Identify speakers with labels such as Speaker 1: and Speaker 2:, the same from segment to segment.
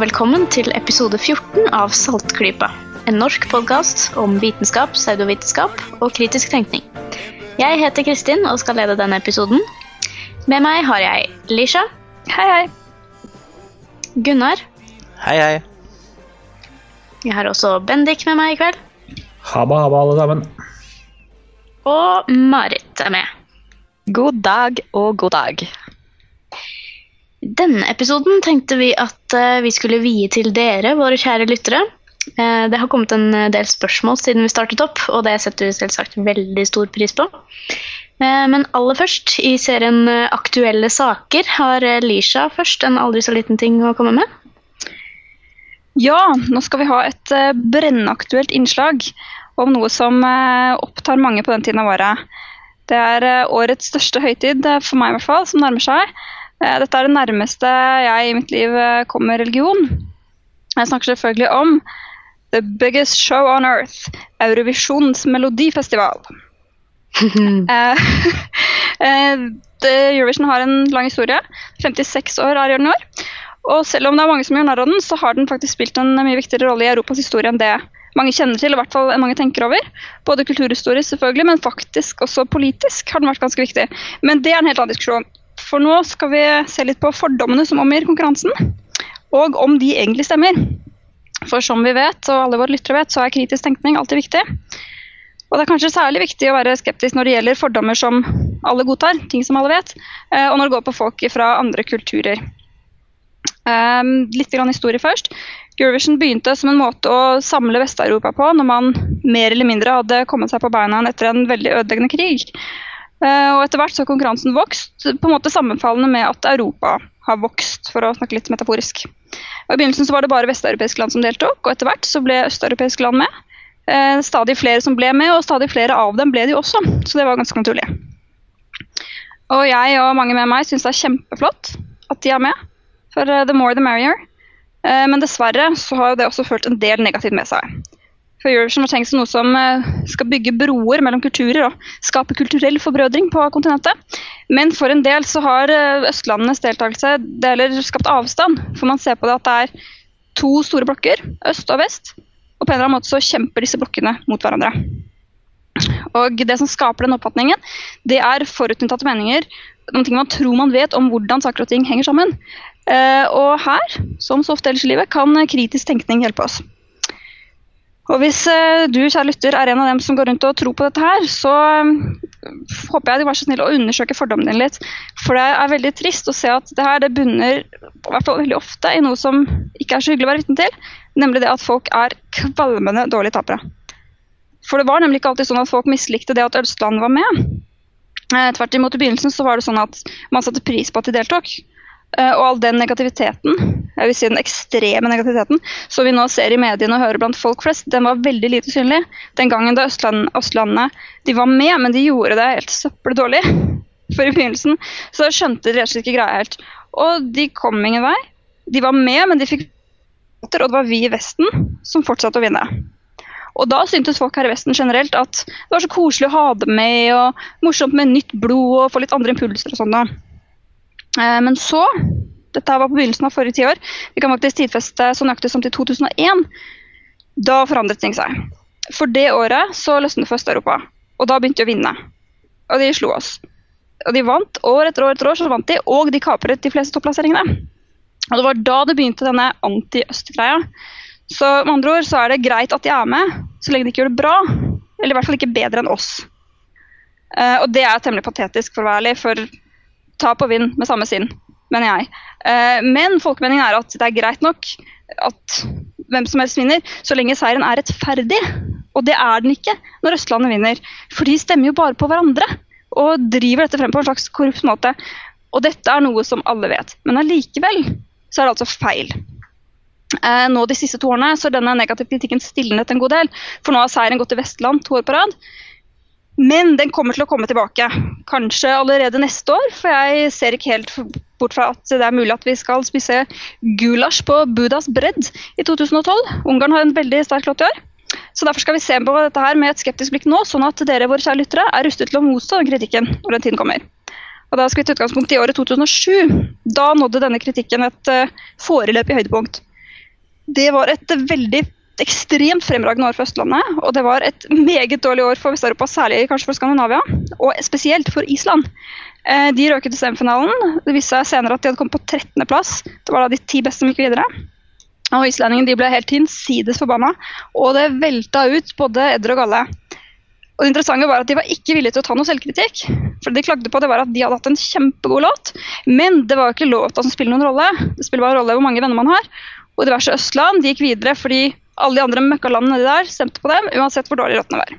Speaker 1: velkommen til episode 14 av Saltklypa. En norsk podkast om vitenskap, pseudovitenskap og kritisk tenkning. Jeg heter Kristin og skal lede denne episoden. Med meg har jeg Lisha.
Speaker 2: Hei, hei.
Speaker 1: Gunnar.
Speaker 3: Hei, hei.
Speaker 1: Jeg har også Bendik med meg i kveld.
Speaker 4: Haba, haba, alle sammen.
Speaker 1: Og Marit er med.
Speaker 2: God dag og god dag.
Speaker 1: Denne episoden tenkte vi at eh, vi skulle vie til dere, våre kjære lyttere. Eh, det har kommet en del spørsmål siden vi startet opp, og det setter vi selvsagt veldig stor pris på. Eh, Men aller først, i serien eh, Aktuelle saker, har eh, Lisha først en aldri så liten ting å komme med.
Speaker 2: Ja, nå skal vi ha et eh, brennaktuelt innslag om noe som eh, opptar mange på den tiden av året. Det er eh, årets største høytid, eh, for meg i hvert fall, som nærmer seg. Eh, Dette er det nærmeste jeg i mitt liv eh, kommer religion. Jeg snakker selvfølgelig om The Biggest Show on Earth, Eurovisjons melodifestival. Eh, Eurovision har en lang historie. 56 år er den i år. Og selv om det er mange som gjør narr av den, så har den faktisk spilt en mye viktigere rolle i Europas historie enn det mange kjenner til, og i hvert fall mange tenker over. Både kulturhistorisk, selvfølgelig, men faktisk også politisk har den vært ganske viktig. Men det er en helt annen diskusjon. For nå skal vi se litt på fordommene som omgir konkurransen, og om de egentlig stemmer. For som vi vet, og alle våre lyttere vet, så er kritisk tenkning alltid viktig. Og det er kanskje særlig viktig å være skeptisk når det gjelder fordommer som alle godtar, ting som alle vet, eh, og når det går på folk fra andre kulturer. Um, litt grann historie først. Eurovision begynte som en måte å samle Vest-Europa på når man mer eller mindre hadde kommet seg på beina etter en veldig ødeleggende krig. Eh, og etter hvert så har konkurransen vokst, på en måte sammenfallende med at Europa har vokst, for å snakke litt metaforisk. Og I begynnelsen så var det bare vesteuropeiske land som deltok, og etter hvert så ble østeuropeiske land med. Eh, stadig flere som ble med, og stadig flere av dem ble de også, så det var ganske naturlig. Og jeg og mange med meg syns det er kjempeflott at de er med, for eh, the more the merrier. Men dessverre så har jo det også ført en del negativt med seg. For Eurovision var tenkt som noe som eh, skal bygge broer mellom kulturer og skape kulturell forbrødring på kontinentet. Men for en del så har eh, østlandenes deltakelse deler skapt avstand. For man ser på det at det er to store blokker, øst og vest. Og på en eller annen måte så kjemper disse blokkene mot hverandre. Og det som skaper den oppfatningen, det er forutinntatte meninger. Noen ting man tror man vet om hvordan saker og ting henger sammen. Eh, og her, som så ofte ellers i livet, kan kritisk tenkning hjelpe oss. Og hvis eh, du, kjære lytter, er en av dem som går rundt og tror på dette her, så eh, håper jeg du var så snill å undersøke fordommen din litt. For det er veldig trist å se at det her det bunner i hvert fall veldig ofte i noe som ikke er så hyggelig å være vitne til, nemlig det at folk er kvalmende dårlige tapere. For det var nemlig ikke alltid sånn at folk mislikte det at Østlandet var med. Eh, Tvert imot i begynnelsen så var det sånn at man satte pris på at de deltok. Eh, Og all den negativiteten, jeg vil si den ekstreme negativiteten, som vi nå ser i mediene og hører blant folk flest, den var veldig lite synlig. Den gangen da Østland, Østlandet de var med, men de gjorde det helt søppeldårlig. For i begynnelsen så skjønte de rett og slett ikke greia helt. Og de kom ingen vei. De var med, men de fikk og det var vi i Vesten som fortsatte å vinne. Og da syntes folk her i Vesten generelt at det var så koselig å ha dem med, og morsomt med nytt blod og få litt andre impulser og sånn. Eh, Men så, dette var på begynnelsen av forrige tiår, vi kan faktisk tidfeste så nøyaktig som til 2001, da forandret ting seg. For det året så løsnet Øst-Europa, og da begynte de å vinne. Og de slo oss. Og de vant år etter år etter år, så vant de, og de kapret de fleste topplasseringene. Og det var da det begynte denne anti-øst-greia. Så med andre ord så er det greit at de er med, så lenge de ikke gjør det bra. Eller i hvert fall ikke bedre enn oss. Eh, og det er temmelig patetisk, for å være ærlig, for tap og vinn med samme sinn, mener jeg. Eh, men folkemeningen er at det er greit nok at hvem som helst vinner, så lenge seieren er rettferdig. Og det er den ikke når Østlandet vinner. For de stemmer jo bare på hverandre og driver dette frem på en slags korrupt måte. Og dette er noe som alle vet. Men allikevel så er det altså feil. Eh, nå De siste to årene så denne negative kritikken stilnet en god del. For nå har seieren gått til Vestland to år på rad. Men den kommer til å komme tilbake. Kanskje allerede neste år, for jeg ser ikke helt bort fra at det er mulig at vi skal spise gulasj på Budas bredd i 2012. Ungarn har en veldig sterk låt i år. Så Derfor skal vi se på dette her med et skeptisk blikk nå, sånn at dere våre kjære lyttere er rustet til å motstå kritikken når den tiden kommer. Og Da skal vi til utgangspunkt i året 2007. Da nådde denne kritikken et uh, foreløpig høydepunkt. Det var et veldig ekstremt fremragende år for Østlandet, og det var et meget dårlig år for Vest-Europa, særlig kanskje for Skandinavia, og spesielt for Island. Eh, de røk ut i semifinalen. Det viste seg senere at de hadde kommet på 13.-plass. Det var da de ti beste som gikk videre. Og Islendingene ble helt hinsides forbanna, og det velta ut både edder og galle. Og det interessante var at De var ikke villige til å ta noe selvkritikk. For De klagde på det var at de hadde hatt en kjempegod låt, men det var jo ikke låta som spiller noen rolle. Det spiller bare rolle hvor mange venner man har. Og diverse Østland de gikk videre fordi alle de andre møkkalandene de der stemte på dem, uansett hvor dårlig låtene var.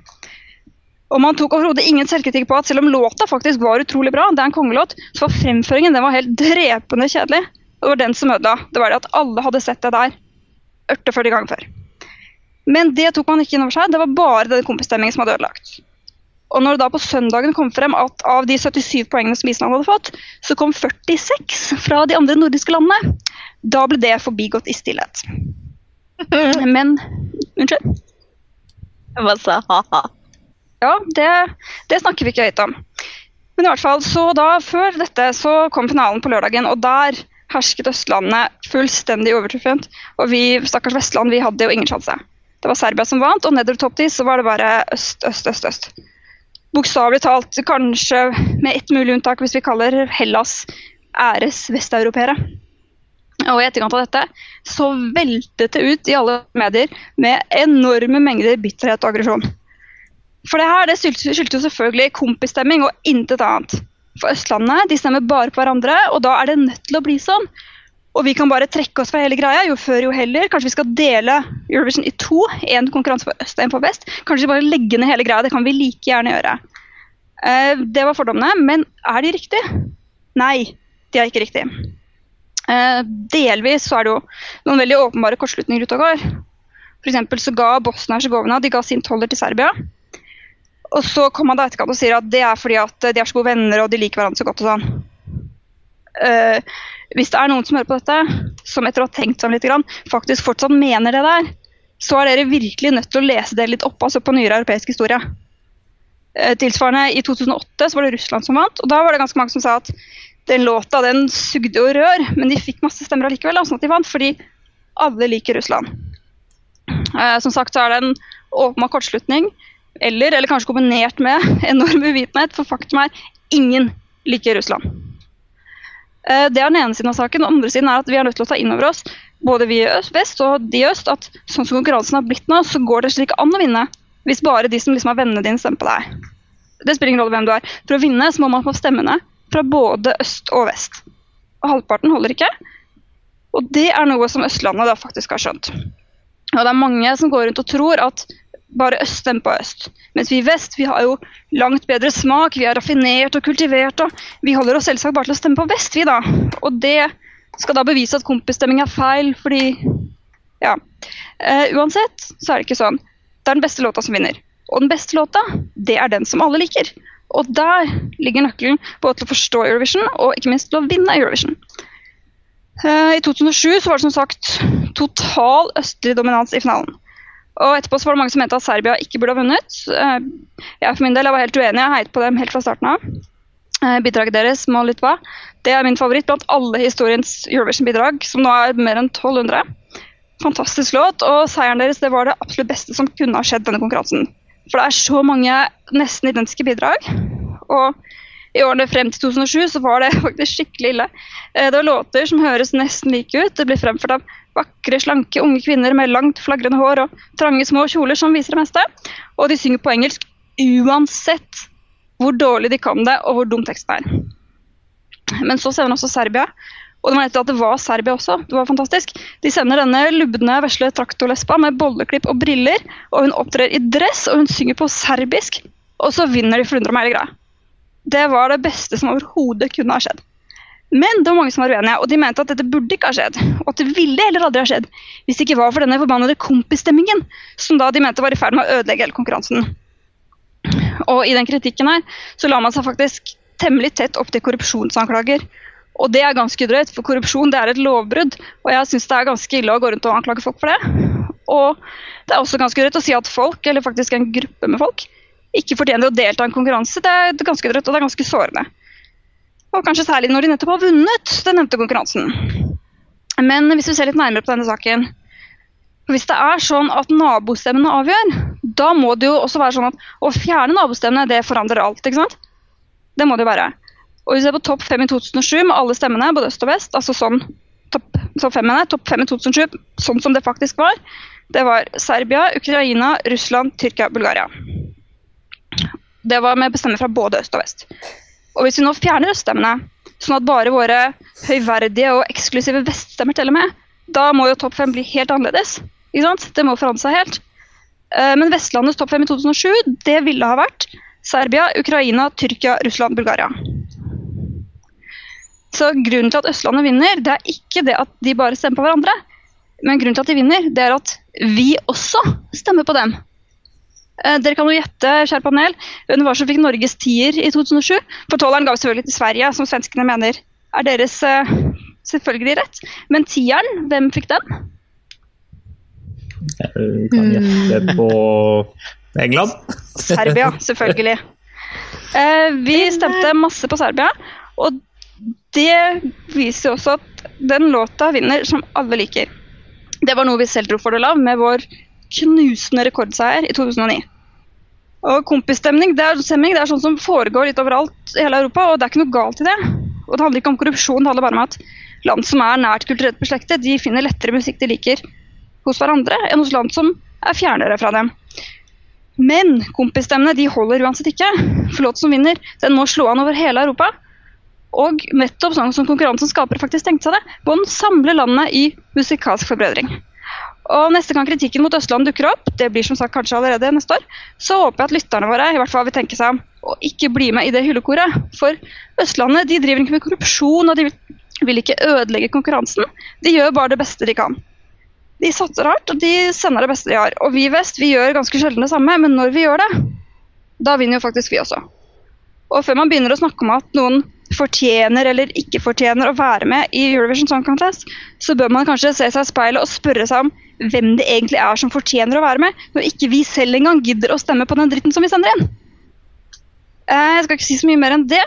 Speaker 2: Og man tok overhodet ingen selvkritikk på at selv om låta faktisk var utrolig bra, det er en kongelåt, så var fremføringen den var helt drepende kjedelig. Det var den som ødela. Det var det at alle hadde sett det der 48 ganger før. Men det tok man ikke inn over seg. Det var bare den kompisstemningen som hadde ødelagt. Og når det da på søndagen kom frem at av de 77 poengene som Island hadde fått, så kom 46 fra de andre nordiske landene, da ble det forbigått i stillhet. Men Unnskyld?
Speaker 1: Jeg bare sa ha-ha.
Speaker 2: Ja, det, det snakker vi ikke høyt om. Men i hvert fall, så da, før dette så kom finalen på lørdagen, og der hersket Østlandet fullstendig overtruffent. Og vi stakkars Vestland vi hadde jo ingen sjanse. Det var Serbia som vant, og nedover topp 10 så var det bare øst, øst, øst. øst. Bokstavelig talt kanskje med ett mulig unntak hvis vi kaller Hellas æres vesteuropeere. Og i etterkant av dette så veltet det ut i alle medier med enorme mengder bitterhet og aggresjon. For det her det skyldtes jo selvfølgelig kompisstemming og intet annet. For Østlandet de stemmer bare på hverandre, og da er det nødt til å bli sånn. Og vi kan bare trekke oss fra hele greia. Jo før, jo heller. Kanskje vi skal dele Eurovision i to. Én konkurranse på øst og én på vest. Kanskje vi bare legge ned hele greia. Det kan vi like gjerne gjøre. Uh, det var fordommene. Men er de riktige? Nei, de er ikke riktige. Uh, delvis så er det jo noen veldig åpenbare kortslutninger ute og går. For så ga Bosnia-Hercegovina de ga sin toller til Serbia. Og så kommer man da etterkant og sier at det er fordi at de er så gode venner og de liker hverandre så godt. og sånn. Uh, hvis det er noen som hører på dette, som etter å ha tenkt seg litt, faktisk fortsatt mener det der, så er dere virkelig nødt til å lese det litt opp altså på nyere europeisk historie. Uh, tilsvarende I 2008 så var det Russland som vant, og da var det ganske mange som sa at den låta den sugde jo rør, men de fikk masse stemmer allikevel, sånn at de vant, fordi alle liker Russland. Eh, som sagt så er det en åpenbar kortslutning, eller, eller kanskje kombinert med enorm uvitenhet, for faktum er ingen liker Russland. Eh, det er den ene siden av saken. Den andre siden er at vi er nødt til å ta inn over oss, både vi i øst, vest og de i øst, at sånn som konkurransen har blitt nå, så går det slik an å vinne. Hvis bare de som liksom er vennene dine, stemmer på deg. Det spiller ingen rolle hvem du er. For å vinne så må man få stemmene fra både øst og vest. Og halvparten holder ikke. Og det er noe som Østlandet da faktisk har skjønt. Og det er mange som går rundt og tror at bare øst stemmer på øst. Mens vi i vest vi har jo langt bedre smak, vi er raffinert og kultivert. og Vi holder oss selvsagt bare til å stemme på vest, vi da. Og det skal da bevise at kompisstemming er feil, fordi Ja. Uh, uansett så er det ikke sånn. Det er den beste låta som vinner. Og den beste låta, det er den som alle liker. Og der ligger nøkkelen både til å forstå Eurovision og ikke minst til å vinne Eurovision. Uh, I 2007 så var det som sagt total østlig dominans i finalen. Og etterpå så var det mange som mente at Serbia ikke burde ha vunnet. Eh, jeg for min del jeg var helt uenig, jeg heiet på dem helt fra starten av. Eh, bidraget deres, Må Litva, det er min favoritt blant alle historiens Eurovision-bidrag, som nå er mer enn 1200. Fantastisk låt, og seieren deres det var det absolutt beste som kunne ha skjedd denne konkurransen. For det er så mange nesten identiske bidrag. Og i årene frem til 2007 så var det faktisk skikkelig ille. Eh, det var låter som høres nesten like ut. Det blir fremført av Vakre, slanke unge kvinner med langt, flagrende hår og trange, små kjoler som viser det meste. Og de synger på engelsk uansett hvor dårlig de kan det, og hvor dum teksten er. Men så sender også Serbia. Og det var nettopp at det var Serbia også. Det var fantastisk. De sender denne lubne, vesle traktorlespa med bolleklipp og briller. Og hun opptrer i dress, og hun synger på serbisk. Og så vinner de for 100 hele greia. Det var det beste som overhodet kunne ha skjedd. Men det var mange som var uenige, og de mente at dette burde ikke ha skjedd. Og at det ville heller aldri ha skjedd hvis det ikke var for denne forbannede kompisstemmingen, som da de mente var i ferd med å ødelegge hele konkurransen. Og i den kritikken her så la man seg faktisk temmelig tett opp til korrupsjonsanklager. Og det er ganske drøyt, for korrupsjon det er et lovbrudd. Og jeg syns det er ganske ille å gå rundt og anklage folk for det. Og det er også ganske drøyt å si at folk, eller faktisk en gruppe med folk, ikke fortjener å delta i en konkurranse. Det er ganske drøyt, og det er ganske sårende. Og kanskje særlig når de nettopp har vunnet den nevnte konkurransen. Men hvis vi ser litt nærmere på denne saken, Hvis det er sånn at nabostemmene avgjør, da må det jo også være sånn at å fjerne nabostemmene, det forandrer alt. ikke sant? Det må det jo være. Og hvis vi ser på topp fem i 2007 med alle stemmene, både øst og vest, altså sånn topp top fem, top i 2007, sånn som det faktisk var, det var Serbia, Ukraina, Russland, Tyrkia, Bulgaria. Det var med bestemmer fra både øst og vest. Og hvis vi nå fjerner øststemmene, sånn at bare våre høyverdige og eksklusive veststemmer teller med, da må jo topp fem bli helt annerledes. Ikke sant? Det må forandre seg helt. Eh, men Vestlandets topp fem i 2007, det ville ha vært Serbia, Ukraina, Tyrkia, Russland, Bulgaria. Så grunnen til at Østlandet vinner, det er ikke det at de bare stemmer på hverandre. Men grunnen til at de vinner, det er at vi også stemmer på dem. Eh, dere kan jo gjette, kjære panel, hvem var som fikk Norges tier i 2007? For tolveren ga vi selvfølgelig til Sverige, som svenskene mener er deres eh, selvfølgelig rett. Men tieren, hvem fikk den?
Speaker 4: Jeg kan gjette på England.
Speaker 2: Serbia, selvfølgelig. Eh, vi stemte masse på Serbia, og det viser også at den låta vinner som alle liker. Det var noe vi selv dro fordel av med vår knusende rekordseier i 2009. Og Kompisstemning det er, det er sånn som foregår litt overalt i hele Europa, og det er ikke noe galt i det. Og Det handler ikke om korrupsjon, det handler bare om at land som er nært kulturelt beslektet, de finner lettere musikk de liker hos hverandre, enn hos land som er fjernere fra dem. Men kompisstemmene de holder uansett ikke. For låt som vinner, den må slå an over hele Europa. Og nettopp sånn som konkurransen skaper faktisk tenkte seg det, må samler samle landet i musikalsk forbrødring. Og Neste gang kritikken mot Østland dukker opp, det blir som sagt kanskje allerede neste år, så håper jeg at lytterne våre i hvert fall vil tenke seg om og ikke bli med i det hyllekoret. For Østlandet de driver ikke med korrupsjon og de vil ikke ødelegge konkurransen. De gjør bare det beste de kan. De satser hardt og de sender det beste de har. Og vi i vest vi gjør ganske sjelden det samme, men når vi gjør det, da vinner jo faktisk vi også. Og før man begynner å snakke om at noen fortjener eller ikke fortjener å være med i Eurovision Song Contest, så bør man kanskje se seg i speilet og spørre seg om hvem det egentlig er som fortjener å være med, når ikke vi selv engang gidder å stemme på den dritten som vi sender inn. Eh, jeg skal ikke si så mye mer enn det.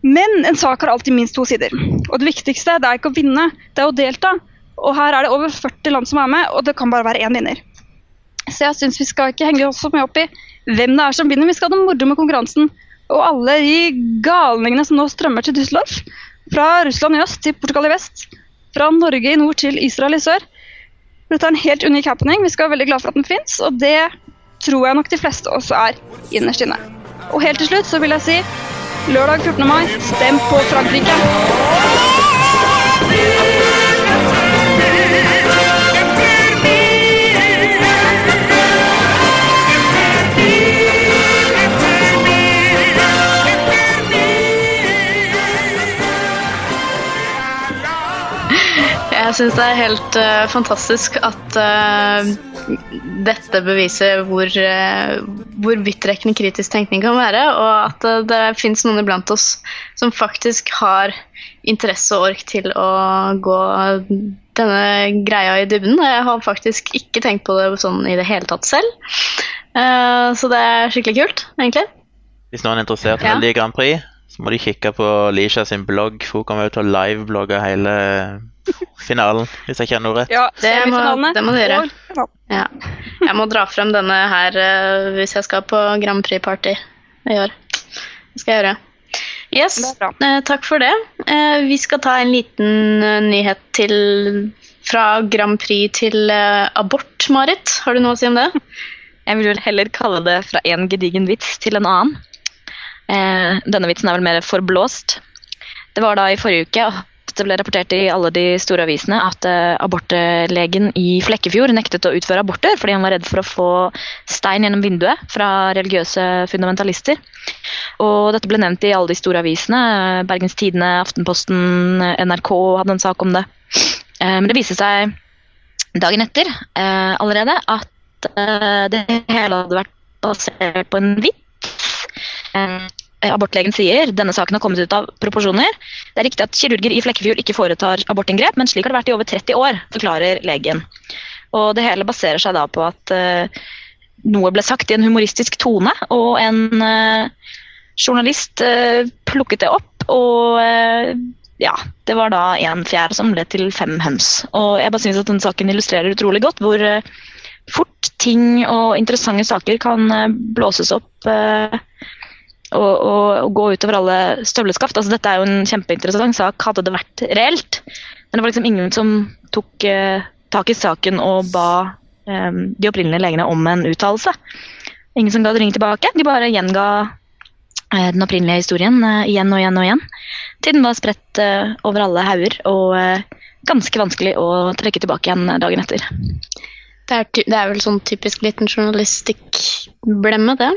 Speaker 2: Men en sak har alltid minst to sider. Og det viktigste det er ikke å vinne, det er å delta. Og her er det over 40 land som er med, og det kan bare være én vinner. Så jeg syns vi skal ikke henge oss så mye opp i hvem det er som vinner. Vi skal ha det moro med konkurransen. Og alle de galningene som nå strømmer til Düsseldorf. Fra Russland i øst til Portugal i vest. Fra Norge i nord til Israel i sør. Dette er en helt unik happening. Vi skal være veldig glad for at den fins, og det tror jeg nok de fleste også er innerst inne. Og helt til slutt så vil jeg si lørdag 14. mai, stem på Frankrike!
Speaker 1: Jeg syns det er helt uh, fantastisk at uh, dette beviser hvor, uh, hvor vidtrekkende kritisk tenkning kan være, og at det fins noen iblant oss som faktisk har interesse og ork til å gå denne greia i dybden. Jeg har faktisk ikke tenkt på det sånn i det hele tatt selv. så det er skikkelig kult, egentlig.
Speaker 3: Hvis noen er interessert i ja. Grand Prix, så må de kikke på Lisha sin blogg, hun kommer jo til å liveblogge hele finalen, hvis jeg noe rett.
Speaker 1: Ja, det må, det må du gjøre. Ja. Jeg må dra frem denne her uh, hvis jeg skal på Grand Prix-party i år. Det skal jeg gjøre. Yes, uh, takk for det. Uh, vi skal ta en liten nyhet til fra Grand Prix til abort, Marit. Har du noe å si om det?
Speaker 5: Jeg vil vel heller kalle det fra en gedigen vits til en annen. denne vitsen er vel mer forblåst. Det var da i forrige uke det ble rapportert i alle de store avisene at uh, abortlegen i Flekkefjord nektet å utføre aborter fordi han var redd for å få stein gjennom vinduet fra religiøse fundamentalister. Og dette ble nevnt i alle de store avisene. Bergens Tidende, Aftenposten, NRK hadde en sak om det. Uh, men det viste seg dagen etter uh, allerede at det hele hadde vært basert på en vits. Eh, abortlegen sier denne saken har kommet ut av proporsjoner. Det er riktig at kirurger i Flekkefjord ikke foretar abortinngrep, men slik har det vært i over 30 år, forklarer legen. Og det hele baserer seg da på at uh, noe ble sagt i en humoristisk tone, og en uh, journalist uh, plukket det opp og ja, det var da en fjær som ble til fem høns. Og jeg bare synes at denne saken illustrerer utrolig godt hvor fort ting og interessante saker kan blåses opp og, og, og gå utover alle støvleskaft. Altså, dette er jo en kjempeinteressant sak, hadde det vært reelt. Men det var liksom ingen som tok eh, tak i saken og ba eh, de opprinnelige legene om en uttalelse. Ingen som gadd det ringe tilbake. De bare gjenga eh, den opprinnelige historien eh, igjen og igjen og igjen. Til den var spredt eh, over alle hauger og eh, ganske vanskelig å trekke tilbake igjen dagen etter.
Speaker 1: Det er, det er vel sånn typisk liten journalistikk-blemme, det.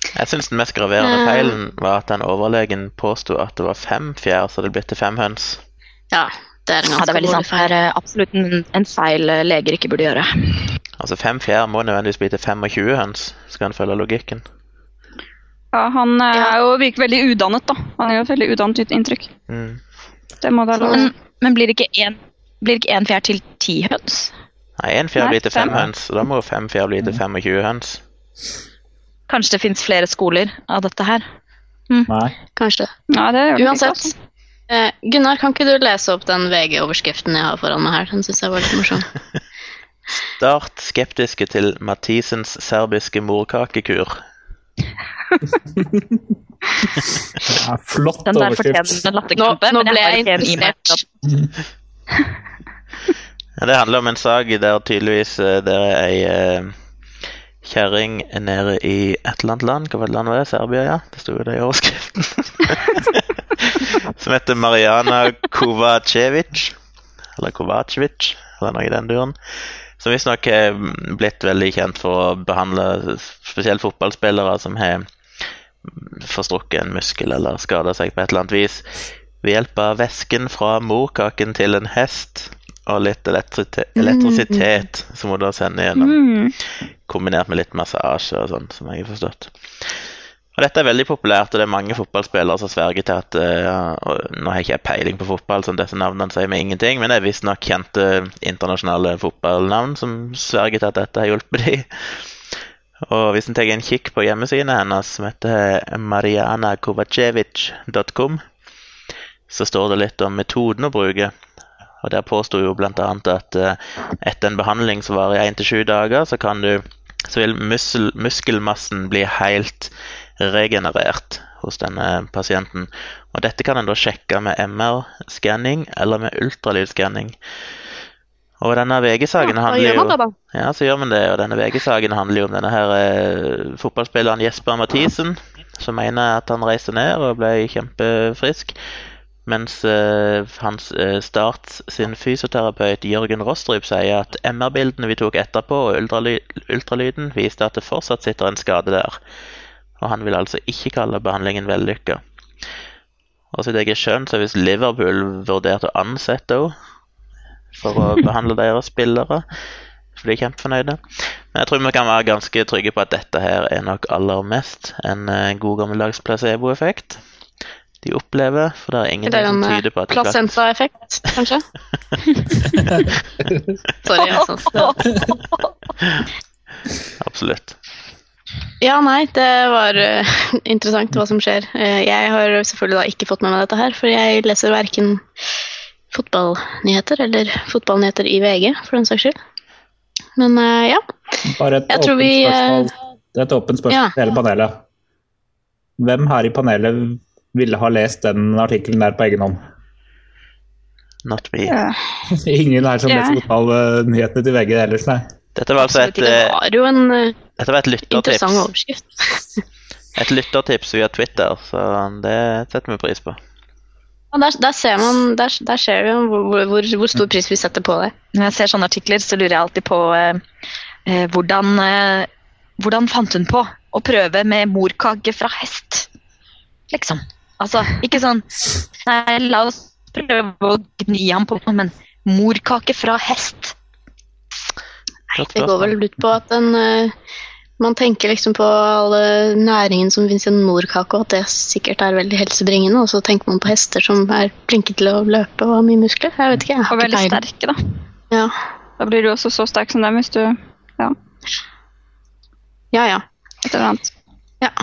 Speaker 3: Jeg syns den mest graverende feilen var at den overlegen påsto at det var fem fjær, så det ble til fem høns.
Speaker 1: Ja, det er en
Speaker 5: Ja, det
Speaker 1: ganske
Speaker 5: er veldig sant.
Speaker 1: feil.
Speaker 5: Det er eh, absolutt en, en feil eh, leger ikke burde gjøre.
Speaker 3: Altså Fem fjær må nødvendigvis bli til 25 høns, skal en følge logikken.
Speaker 2: Ja, han eh, er jo virker veldig udannet, da. Han gjør et veldig udannet inntrykk.
Speaker 3: Mm.
Speaker 2: Det må da lov.
Speaker 5: Men, men blir det ikke én blir ikke én fjær til ti høns?
Speaker 3: Nei, én fjær blir til fem
Speaker 2: fem.
Speaker 3: høns, og da må fem fjær bli til 25 høns.
Speaker 5: Kanskje det fins flere skoler av dette her?
Speaker 4: Nei.
Speaker 1: Kanskje.
Speaker 2: Nei, det gjør det ikke,
Speaker 1: Uansett. Eh, Gunnar, kan ikke du lese opp den VG-overskriften jeg har foran meg her? Den syns jeg var litt morsom.
Speaker 3: Start skeptiske til Mathisens serbiske morkakekur.
Speaker 4: Ja, flott
Speaker 5: Den der
Speaker 4: overskrift.
Speaker 5: fortjener en
Speaker 1: Nå,
Speaker 5: latterkrampe.
Speaker 1: nå
Speaker 5: men
Speaker 1: ble
Speaker 5: har
Speaker 1: jeg
Speaker 5: ikke en e-mail.
Speaker 1: interessert.
Speaker 3: Det handler om en sak der tydeligvis eh, det er ei eh, kjerring nede i et eller annet land. Hva var det landet var? Serbia, ja. Det sto jo det i overskriften. Som heter Mariana Kovacevic. Eller Kovacevic, eller noe i den duren. Som visstnok er blitt veldig kjent for å behandle spesielt fotballspillere som har forstrukket en muskel eller skada seg på et eller annet vis ved hjelp av væsken fra morkaken til en hest og litt elektrisitet, elektrisitet som hun da sender gjennom,
Speaker 2: Mm.
Speaker 3: kombinert med litt massasje og sånn, som jeg har forstått. Og Dette er veldig populært, og det er mange fotballspillere som sverger til at uh, Nå har jeg ikke peiling på fotball, så disse navnene sier meg ingenting, men det er visstnok kjente internasjonale fotballnavn som sverger til at dette har hjulpet dem. Og hvis en tar en kikk på hjemmesidene hennes, som heter marianakovacevic.com, så står det litt om metoden å bruke. Og Der påsto jo bl.a. at eh, etter en behandling som varer i 1-7 dager, så, kan du, så vil muskel, muskelmassen bli helt regenerert hos denne pasienten. Og Dette kan en da sjekke med MR-skanning eller med ultralydskanning. Og denne VG-saken
Speaker 1: Ja,
Speaker 3: handler jo ja, så gjør man det. Og denne VG-saken handler jo om denne her eh, fotballspilleren Jesper Mathisen, som mener at han reiste ned og ble kjempefrisk. Mens eh, hans eh, Start sin fysioterapeut Jørgen Rostrup sier at MR-bildene vi tok etterpå, og ultraly ultralyden, viste at det fortsatt sitter en skade der. Og han vil altså ikke kalle behandlingen vellykka. Og så vidt jeg har skjønt, så hvis Liverpool vurderte å ansette henne for å behandle deres spillere. For de er kjempefornøyde. Men jeg tror vi kan være ganske trygge på at dette her er nok aller mest en eh, god gammeldags placeboeffekt de opplever. For det er ingenting som
Speaker 1: eh,
Speaker 3: tyder på at det er
Speaker 1: en plassensereffekt, kanskje? Sorry, altså.
Speaker 3: Absolutt.
Speaker 1: Ja, nei, det var uh, interessant hva som skjer. Uh, jeg har selvfølgelig da ikke fått med meg dette her, for jeg leser verken fotballnyheter eller fotballnyheter i VG, for den saks skyld. Men uh, ja.
Speaker 4: Bare et
Speaker 1: Jeg
Speaker 4: åpent
Speaker 1: vi,
Speaker 4: spørsmål. Det er et åpent spørsmål
Speaker 1: Ja.
Speaker 4: til hele panelet. Hvem her i panelet ville ha lest den artikkelen der på egen hånd?
Speaker 3: Not me.
Speaker 2: Ja.
Speaker 4: Ingen er som leser fotballnyhetene til VG ellers, nei.
Speaker 3: Dette var altså et.
Speaker 1: Det
Speaker 3: eh,
Speaker 1: var en eh,
Speaker 3: dette var et lyttertips. Et lyttertips via Twitter, så det setter vi pris på.
Speaker 1: Og der, der ser man, der, der ser vi hvor, hvor, hvor stor pris vi setter på det.
Speaker 5: Når jeg ser sånne artikler, så lurer jeg alltid på eh, eh, hvordan, eh, hvordan fant hun på å prøve med morkake fra hest? Liksom. Altså, ikke sånn Nei, la oss prøve å gni ham på noe, men morkake fra hest?
Speaker 1: Det går vel ut på at en, uh, man tenker liksom på alle næringen som finnes i en morkake, og at det sikkert er veldig helsebringende. Og så tenker man på hester som er flinke til å løpe og har mye muskler. Jeg vet ikke, jeg
Speaker 2: Og veldig
Speaker 1: peiling.
Speaker 2: sterke, da.
Speaker 1: Ja.
Speaker 2: Da blir du også så sterk som dem hvis du Ja,
Speaker 1: ja, ja.
Speaker 2: et eller annet.
Speaker 1: Ja.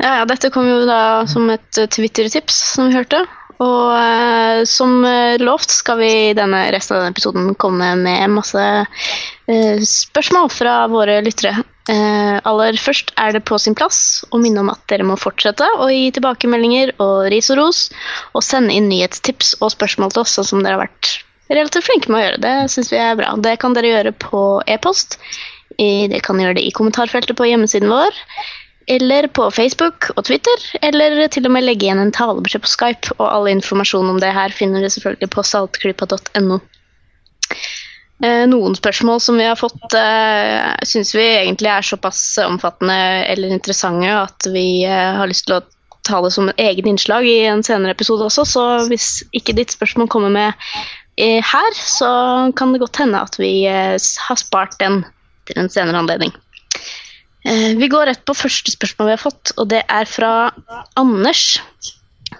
Speaker 1: Ja, ja. Dette kom jo da som et eh, Twitter-tips, som vi hørte. Og eh, som eh, lovt skal vi i denne resten av denne episoden komme med masse eh, spørsmål fra våre lyttere. Eh, aller først er det på sin plass å minne om at dere må fortsette å gi tilbakemeldinger og ris og ros, og sende inn nyhetstips og spørsmål til oss, sånn som dere har vært relativt flinke med å gjøre. Det syns vi er bra. Det kan dere gjøre på e-post. Dere kan gjøre det i kommentarfeltet på hjemmesiden vår eller på Facebook og Twitter, eller til og med legge igjen en talebeskjed på Skype. Og all informasjon om det her finner dere selvfølgelig på saltklypa.no. Eh, Noen spørsmål som vi har fått, uh, syns vi egentlig er såpass omfattende eller interessante at vi eh, har lyst til å ta det som et eget innslag i en senere episode også. Så hvis ikke ditt spørsmål kommer med eh, her, så kan det godt hende at vi eh, har spart den til en senere anledning. Eh, Vi går rett på første spørsmål vi har fått, og det er fra Anders,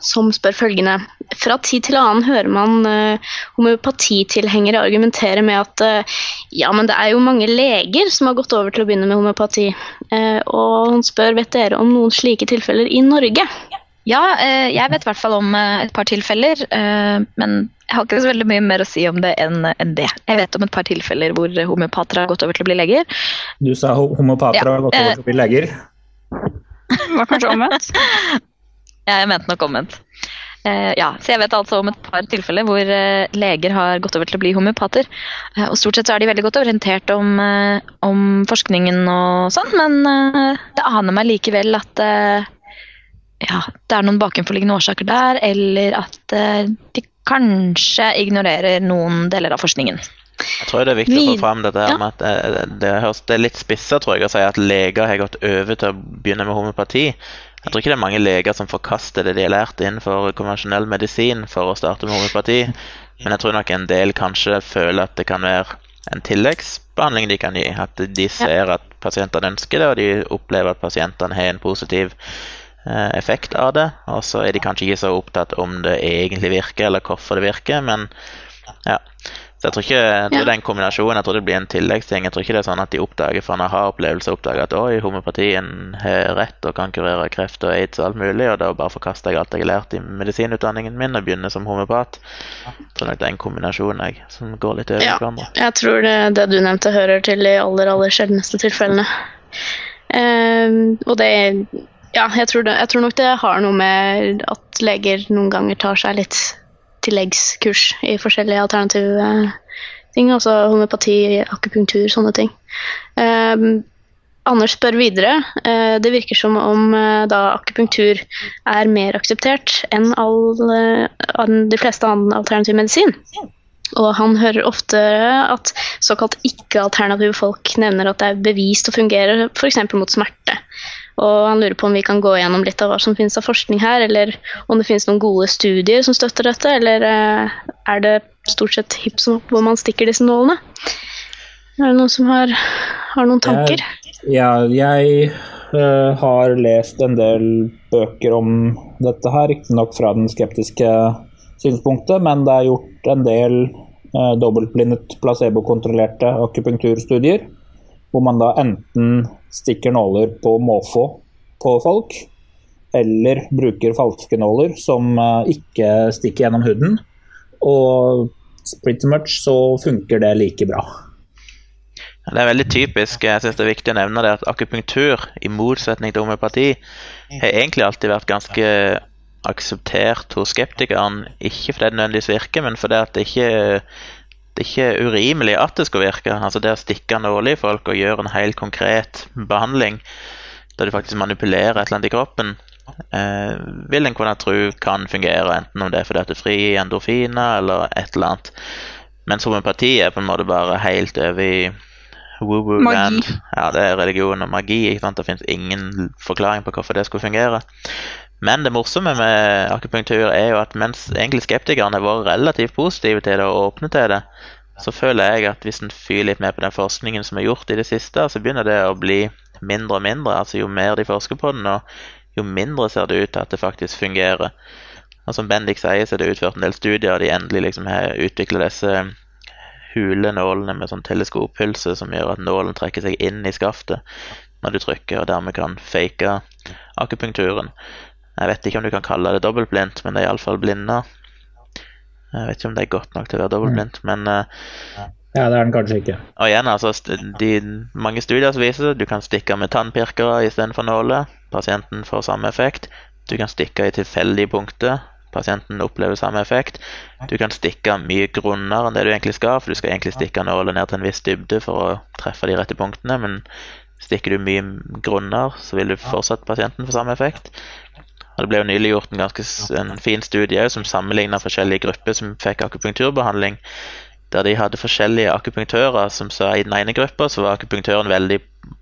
Speaker 1: som spør følgende. Fra tid til annen hører man uh, homeopatitilhengere argumentere med at uh, ja, men det er jo mange leger som har gått over til å begynne med homeopati. Uh, og han spør vet dere om noen slike tilfeller i Norge.
Speaker 5: Ja, eh, jeg vet i hvert fall om eh, et par tilfeller, eh, men jeg har ikke så veldig mye mer å si om det enn det. Jeg vet om et par tilfeller hvor homeopater har gått over til å bli leger.
Speaker 4: Du sa homeopater
Speaker 5: Ja,
Speaker 4: har gått
Speaker 5: eh,
Speaker 4: over til å bli leger.
Speaker 2: Var kanskje omvendt.
Speaker 5: Ja, jeg mente nok omvendt. Uh, ja, så jeg vet altså om et par tilfeller hvor uh, leger har gått over til å bli homeopater. Uh, og stort sett så er de veldig godt orientert om, eh, om forskningen og sånn, men eh, det aner meg likevel at eh, ja, det er noen bakenforliggende årsaker der, eller at eh, de kanskje ignorerer noen deler av forskningen.
Speaker 3: Jeg tror det er viktig å få fram dette her med at det, det, høres, det er litt spissa tror jeg, å si at leger har gått over til å begynne med homopati. Jeg tror ikke det er mange leger som forkaster det de har lært innenfor konvensjonell medisin for å starte med homopati, men jeg tror nok en del kanskje føler at det kan være en tilleggsbehandling de kan gi. At de ser at pasientene ønsker det, og de opplever at pasientene har en positiv eh, effekt av det. Og så er de kanskje ikke så opptatt om det egentlig virker, eller hvorfor det virker, men ja. Så jeg tror ikke jeg tror det er en kombinasjon. Jeg tror det blir en tilleggsting. Jeg tror ikke det er sånn at de oppdager for en aha-opplevelse oppdager at oi, homopatien har rett og kan kurere kreft og aids og alt mulig, og da bare forkaster jeg alt jeg har lært i medisinutdanningen min og begynner som homopat. Jeg tror nok det er en kombinasjon jeg, som går litt over
Speaker 1: Ja.
Speaker 3: hverandre.
Speaker 1: Jeg tror det, det du nevnte, hører til de aller, aller sjeldneste tilfellene. Um, og det Ja, jeg tror, det, jeg tror nok det har noe med at leger noen ganger tar seg litt tilleggskurs i forskjellige alternative eh, ting. Altså homopati, akupunktur, sånne ting. Ehm, Anders spør videre. Eh, det virker som om eh, da akupunktur er mer akseptert enn all, eh, de fleste annen alternativ medisin. Og han hører ofte at såkalt ikke-alternative folk nevner at det er bevist å fungere f.eks. mot smerte. Og han lurer på om vi kan gå gjennom litt av hva som finnes av forskning her, eller om det finnes noen gode studier som støtter dette, eller eh, er det stort sett hipp hvor man stikker disse nålene? Er det noen som har, har noen tanker?
Speaker 4: Ja, jeg uh, har lest en del bøker om dette her, riktignok fra den skeptiske synspunktet, men det er gjort en del uh, dobbeltblindet placebokontrollerte akupunkturstudier, hvor man da enten stikker nåler på måfå på folk, eller bruker falske nåler som eh, ikke stikker gjennom huden. Og pretty much så funker det like bra.
Speaker 3: Det er veldig typisk. Jeg synes det er viktig å nevne det at akupunktur, i motsetning til homøopati, har egentlig alltid vært ganske akseptert hos skeptikeren. Ikke fordi det nødvendigvis virker, men fordi det ikke det er ikke urimelig at det skal virke. Altså Det å stikke nåler i folk og gjøre en helt konkret behandling der du faktisk manipulerer et eller annet i kroppen, eh, vil en kunne tro kan fungere, enten om det er fordi at fri frigir endorfiner eller et eller annet. Mens homopati er på en måte bare helt over i woo-woo
Speaker 2: Magi.
Speaker 3: land. Ja, det er religion og magi. ikke sant? Det finnes ingen forklaring på hvorfor det skulle fungere. Men det morsomme med akupunktur er jo at mens egentlig skeptikerne var relativt positive til det og åpne til det, så føler jeg at hvis en fyrer litt mer på den forskningen som er gjort i det siste, så begynner det å bli mindre og mindre. Altså Jo mer de forsker på den, og jo mindre ser det ut til at det faktisk fungerer. Og Som Bendik sier, så er det utført en del studier, og de endelig liksom har utvikla disse hule nålene med sånn teleskoppulse som gjør at nålen trekker seg inn i skaftet når du trykker, og dermed kan fake akupunkturen. Jeg vet ikke om du kan kalle det dobbeltblindt, men det er iallfall blinde. Jeg vet ikke om det er godt nok til å være dobbeltblindt, men eh,
Speaker 4: Ja, det er den kanskje ikke.
Speaker 3: Og igjen, altså, de mange studier som viser at du kan stikke med tannpirkere istedenfor nåler. Pasienten får samme effekt. Du kan stikke i tilfeldige punkter. Pasienten opplever samme effekt. Du kan stikke mye grunnere enn det du egentlig skal, for du skal egentlig stikke nåler ned til en viss dybde for å treffe de rette punktene, men stikker du mye grunner, så vil du fortsatt pasienten få samme effekt. Og Det ble jo nylig gjort en ganske en fin studie som sammenligna forskjellige grupper som fikk akupunkturbehandling, der de hadde forskjellige akupunktører som sa i den ene gruppa så var akupunktøren veldig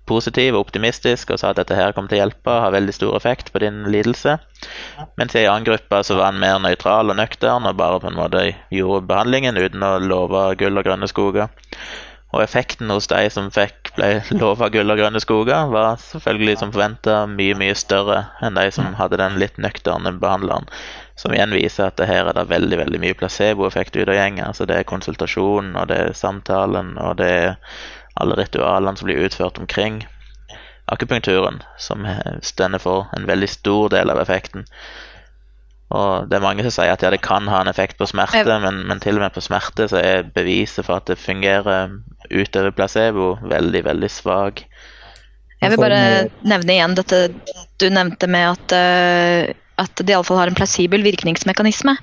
Speaker 3: positiv og optimistisk og sa at dette her kommer til å hjelpe og ha veldig stor effekt på din lidelse. Mens i en annen gruppe så var han mer nøytral og nøktern og bare på en måte gjorde behandlingen uten å love gull og grønne skoger. Og effekten hos de som fikk ble lova gull og grønne skoger, var selvfølgelig som forventa mye, mye større enn de som hadde den litt nøkterne behandleren. Som igjen viser at det her er det veldig veldig mye placeboeffekt ute og gjenger. Altså det er konsultasjonen, og det er samtalen, og det er alle ritualene som blir utført omkring akupunkturen, som stender for en veldig stor del av effekten. Og det er mange som sier at ja, det kan ha en effekt på smerte,
Speaker 5: Jeg-
Speaker 3: men, men til og med på smerte så er beviset for at det fungerer utover placebo veldig, veldig svak.
Speaker 5: Jeg vil bare nevne igjen dette du nevnte med at, eh, at det iallfall har en plassibel virkningsmekanisme.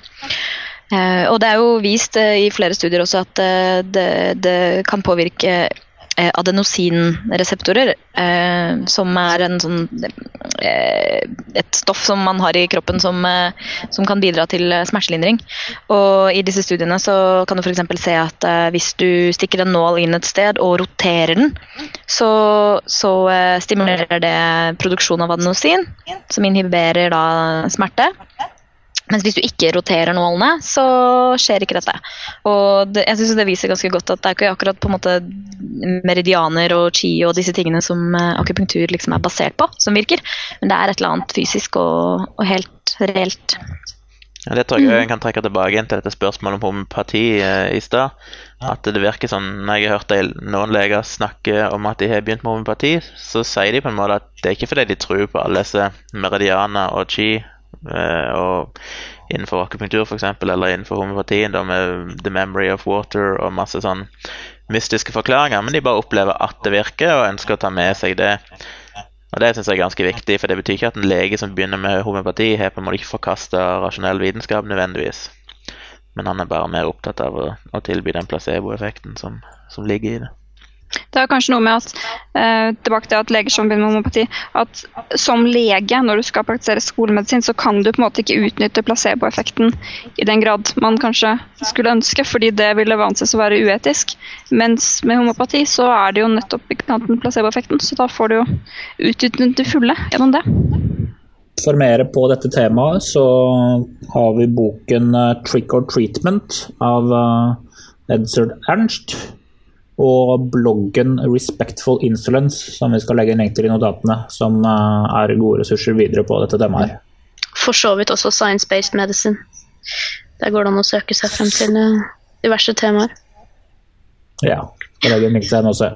Speaker 5: Eh, og det er jo vist eh, i flere studier også at eh, det, det kan påvirke eh, adenosinreseptorer, eh, som er sånn eh, et stoff som man har i kroppen som, eh, som kan bidra til eh, smertelindring. Og i disse studiene så kan du f.eks. se at eh, hvis du stikker en nål inn et sted og roterer den, så, så eh, stimulerer det produksjon av adenosin, som inhiberer da smerte. Mens hvis du ikke roterer nålene, så skjer ikke dette. Og det, jeg synes det viser ganske godt at det er ikke akkurat på en måte meridianer og chi og disse tingene som eh, akupunktur liksom er basert på, som virker. Men det er et eller annet fysisk og, og helt reelt.
Speaker 3: Ja, det tror jeg jeg kan trekke tilbake til dette spørsmålet om homopati eh, i stad. At det virker sånn, Når jeg har hørt noen leger snakke om at de har begynt med homopati, så sier de på en måte at det er ikke fordi de tror på alle disse meridianer og chi og innenfor akupunktur f.eks., eller innenfor homopatien da med the memory of water og masse sånn mystiske forklaringer, men de bare opplever at det virker og ønsker å ta med seg det. Og Det syns jeg er ganske viktig, for det betyr ikke at en lege som begynner med homopati, har på en måte ikke forkasta rasjonell vitenskap nødvendigvis. Men han er bare mer opptatt av å, å tilby den placeboeffekten som, som ligger i det.
Speaker 2: Det er kanskje noe med at eh, tilbake til at leger som begynner med homopati, at som lege, når du skal praktisere skolemedisin, så kan du på en måte ikke utnytte placeboeffekten i den grad man kanskje skulle ønske, fordi det ville anses å være uetisk. Mens med homopati så er det jo nettopp ikke sant, den placeboeffekten, så da får du jo utnyttet det fulle gjennom det.
Speaker 4: For mer på dette temaet så har vi boken eh, 'Trick or Treatment' av Edsard Edzard Ernst. Og bloggen 'Respectful Insolence', som vi skal legge en link til i notatene, som eh, er gode ressurser videre på dette temaet.
Speaker 1: For så vidt også science-based medicine. Der går det an å søke seg frem til eh, diverse temaer.
Speaker 4: Ja, Skal legger en link til den også.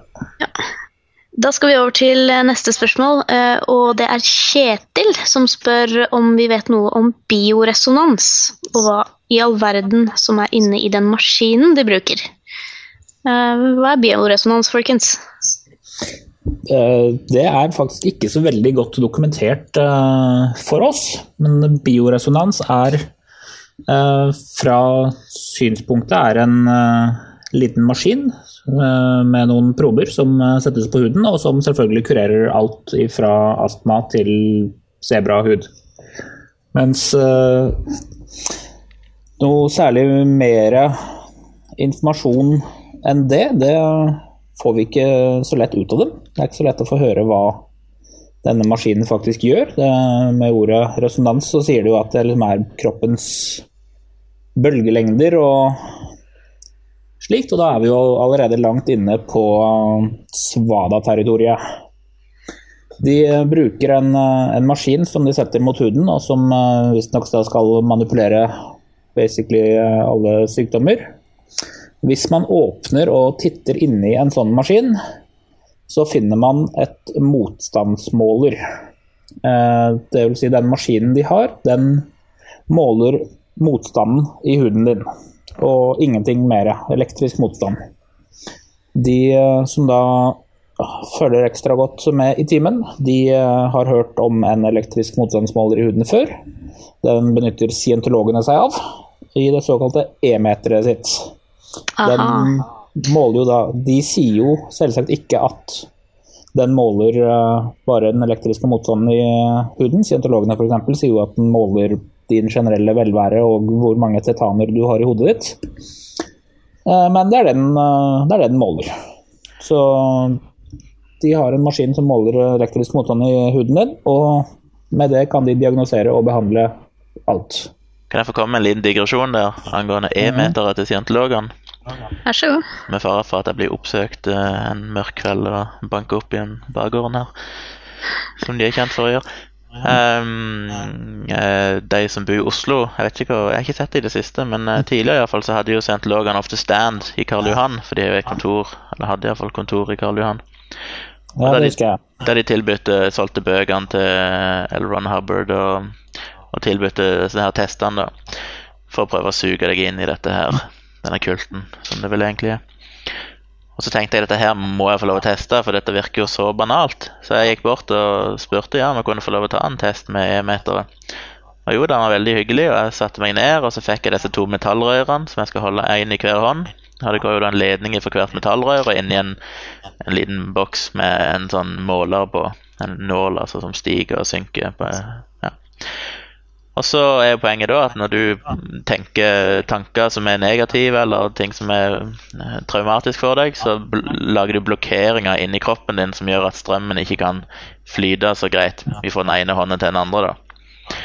Speaker 1: Da skal vi over til eh, neste spørsmål, og det er Kjetil som spør om vi vet noe om bioresonans, og hva i all verden som er inne i den maskinen de bruker. Eh, Hva er bioresonans, folkens?
Speaker 4: Eh, Det er faktisk ikke så veldig godt dokumentert eh, for oss, men bioresonans er fra synspunktet er en liten maskin med noen prober som settes på huden, og som selvfølgelig kurerer alt fra astma til sebrahud. Mens noe særlig mer informasjon enn det, det får vi ikke så lett ut av dem. Det er ikke så lett å få høre hva denne maskinen faktisk gjør. Det, med ordet resonans så sier det jo at det liksom er kroppens bølgelengder og slikt, og da er vi jo allerede langt inne på Svada-territoriet. De bruker en, en maskin som de setter mot huden, og som eh, visstnok skal manipulere basically eh, alle sykdommer. Hvis man åpner og titter inni en sånn maskin, så finner man et motstandsmåler. Eh, det vil si, den maskinen de har, den måler motstanden i huden din. Og ingenting mer. Elektrisk motstand. De eh, som da følger ekstra godt med i timen, de eh, har hørt om en elektrisk motstandsmåler i huden før. Den benytter scientologene seg av i det såkalte e-meteret sitt. Den måler jo da De sier jo selvsagt ikke at den måler eh, bare den elektriske motstanden i huden. Scientologene f.eks. sier jo at den måler din generelle velvære og hvor mange tetaner du har i hodet ditt. Eh, Men det er, den, eh, det er det den måler. Så de har en maskin som måler elektrisk motstand i huden din, og med det kan de diagnosere og behandle alt.
Speaker 3: Kan jeg få komme med en liten digresjon der angående E-meteret til scientologene?
Speaker 1: Vær så god.
Speaker 3: Med fare for at jeg blir oppsøkt eh, en mørk kveld og banker opp i en bakgården her. Som de er kjent for å gjøre. Um, eh, de som bor i Oslo Jeg vet ikke hva, jeg har ikke sett det i det siste, men eh, tidligere i hvert fall så hadde jo scientologene ofte stand i Karl Johan. For de har jo et kontor, eller hadde iallfall kontor i Karl Johan.
Speaker 4: Ja, det
Speaker 3: de-
Speaker 4: husker jeg.
Speaker 3: Der de tilbød solgte bøkene til L. Ron Hubbard og, og tilbød sånne her testene da, for å prøve å suge deg inn i dette her, denne kulten, som det vel egentlig er. Og så tenkte jeg dette her må jeg få lov å teste, for dette virker jo så banalt. Så jeg gikk bort og spurte ja, om jeg kunne få lov å ta en test med e-meteret. Og jo, den var veldig hyggelig, og jeg satte meg ned, og så fikk jeg disse to metallrørene som jeg skal holde én i hver hånd. Og det går jo da en ledning for hvert metallrør, og inni en, en liten boks med en sånn måler på. En nål altså, som stiger og synker. På, ja. Og så er poenget da at når du tenker tanker som er negative, eller ting som er eh, traumatisk for deg, så lager du blokkeringer inni kroppen din som gjør at strømmen ikke kan flyte så greit fra den ene hånden til den andre. da.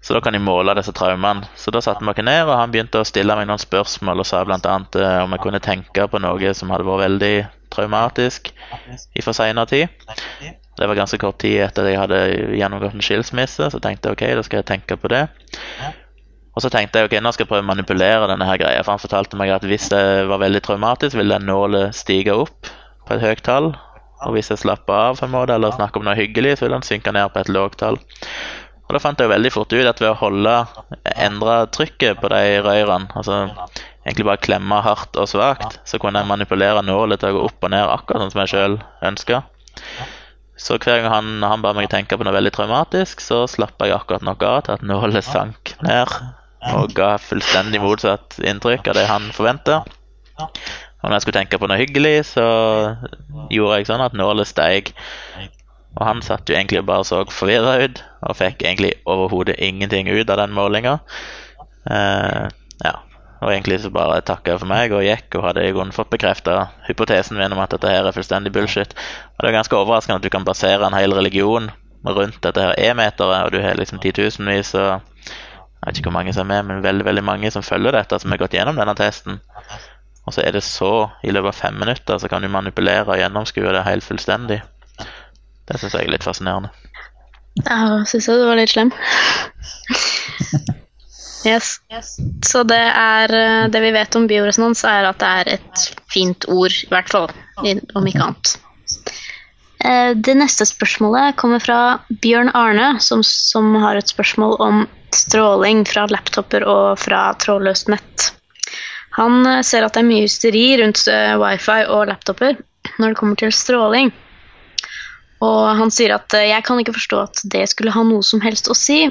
Speaker 3: Så da kan de måle disse traumene. Så da satte vi oss ned, og han begynte å stille meg noen spørsmål og sa bl.a. Uh, om jeg kunne tenke på noe som hadde vært veldig traumatisk i for seinere tid. Det var ganske kort tid etter at jeg hadde gjennomgått en skilsmisse, så tenkte jeg ok, da skal jeg tenke på det. Og så tenkte jeg ok, nå skal jeg prøve å manipulere denne her greia, for han fortalte meg at hvis det var veldig traumatisk, ville den nålet stige opp på et høyt tall. Og hvis jeg slapper av på en måte, eller snakker om noe hyggelig, så vil den synke ned på et lågt tall. Og da fant jeg veldig fort ut at ved å holde, endre trykket på de røyrene, altså egentlig bare klemme hardt og svakt, så kunne jeg manipulere nålet til å gå opp og ned akkurat sånn som jeg sjøl ønska. Så hver gang han, han ba meg tenke på noe veldig traumatisk, så slappa jeg akkurat nok av til at nålet sank ned og ga fullstendig motsatt inntrykk av det han forventa. Og når jeg skulle tenke på noe hyggelig, så gjorde jeg sånn at nålet steig. Og han satt jo egentlig bare så forvirra ut, og fikk egentlig overhodet ingenting ut av den målinga. Uh, ja. Og egentlig så bare takka for meg og gikk, og hadde i grunnen fått bekrefta hypotesen min om at dette her er fullstendig bullshit. Og det er ganske overraskende at du kan basere en hel religion rundt dette her e-meteret, og du har liksom titusenvis og Jeg vet ikke hvor mange som er med, men veldig veldig mange som følger dette, som har gått gjennom denne testen. Og så er det så, i løpet av fem minutter, så kan du manipulere og gjennomskue det helt fullstendig. Det syns jeg er litt fascinerende.
Speaker 1: Ja, syns jeg du var litt slem. Yes. Så det er eh, Det vi vet om bioresonans, er at det er et fint ord, i hvert fall. Om ikke annet. Eh, Det neste spørsmålet kommer fra Bjørn Arne, som, som har et spørsmål om stråling fra laptoper og fra trådløst nett. Han eh, ser at det er mye hysteri rundt wifi og laptoper når det kommer til stråling. Og han sier at jeg kan ikke forstå at det skulle ha noe som helst å si,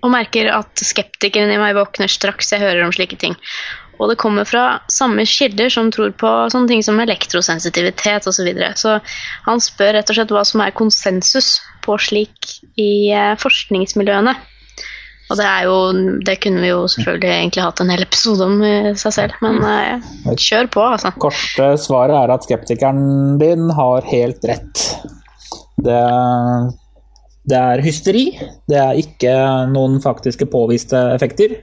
Speaker 1: og merker at skeptikeren i meg våkner straks jeg hører om slike ting. Og det kommer fra samme kilder som tror på sånne ting som elektrosensitivitet osv. Så, videre. så han spør rett og slett hva som er konsensus på slik i eh, forskningsmiljøene. Og det er jo Det kunne vi jo selvfølgelig egentlig hatt en hel episode om i seg selv, men eh, kjør på, altså.
Speaker 4: Korte svaret er at skeptikeren din har helt rett. Det, det er hysteri. Det er ikke noen faktiske påviste effekter.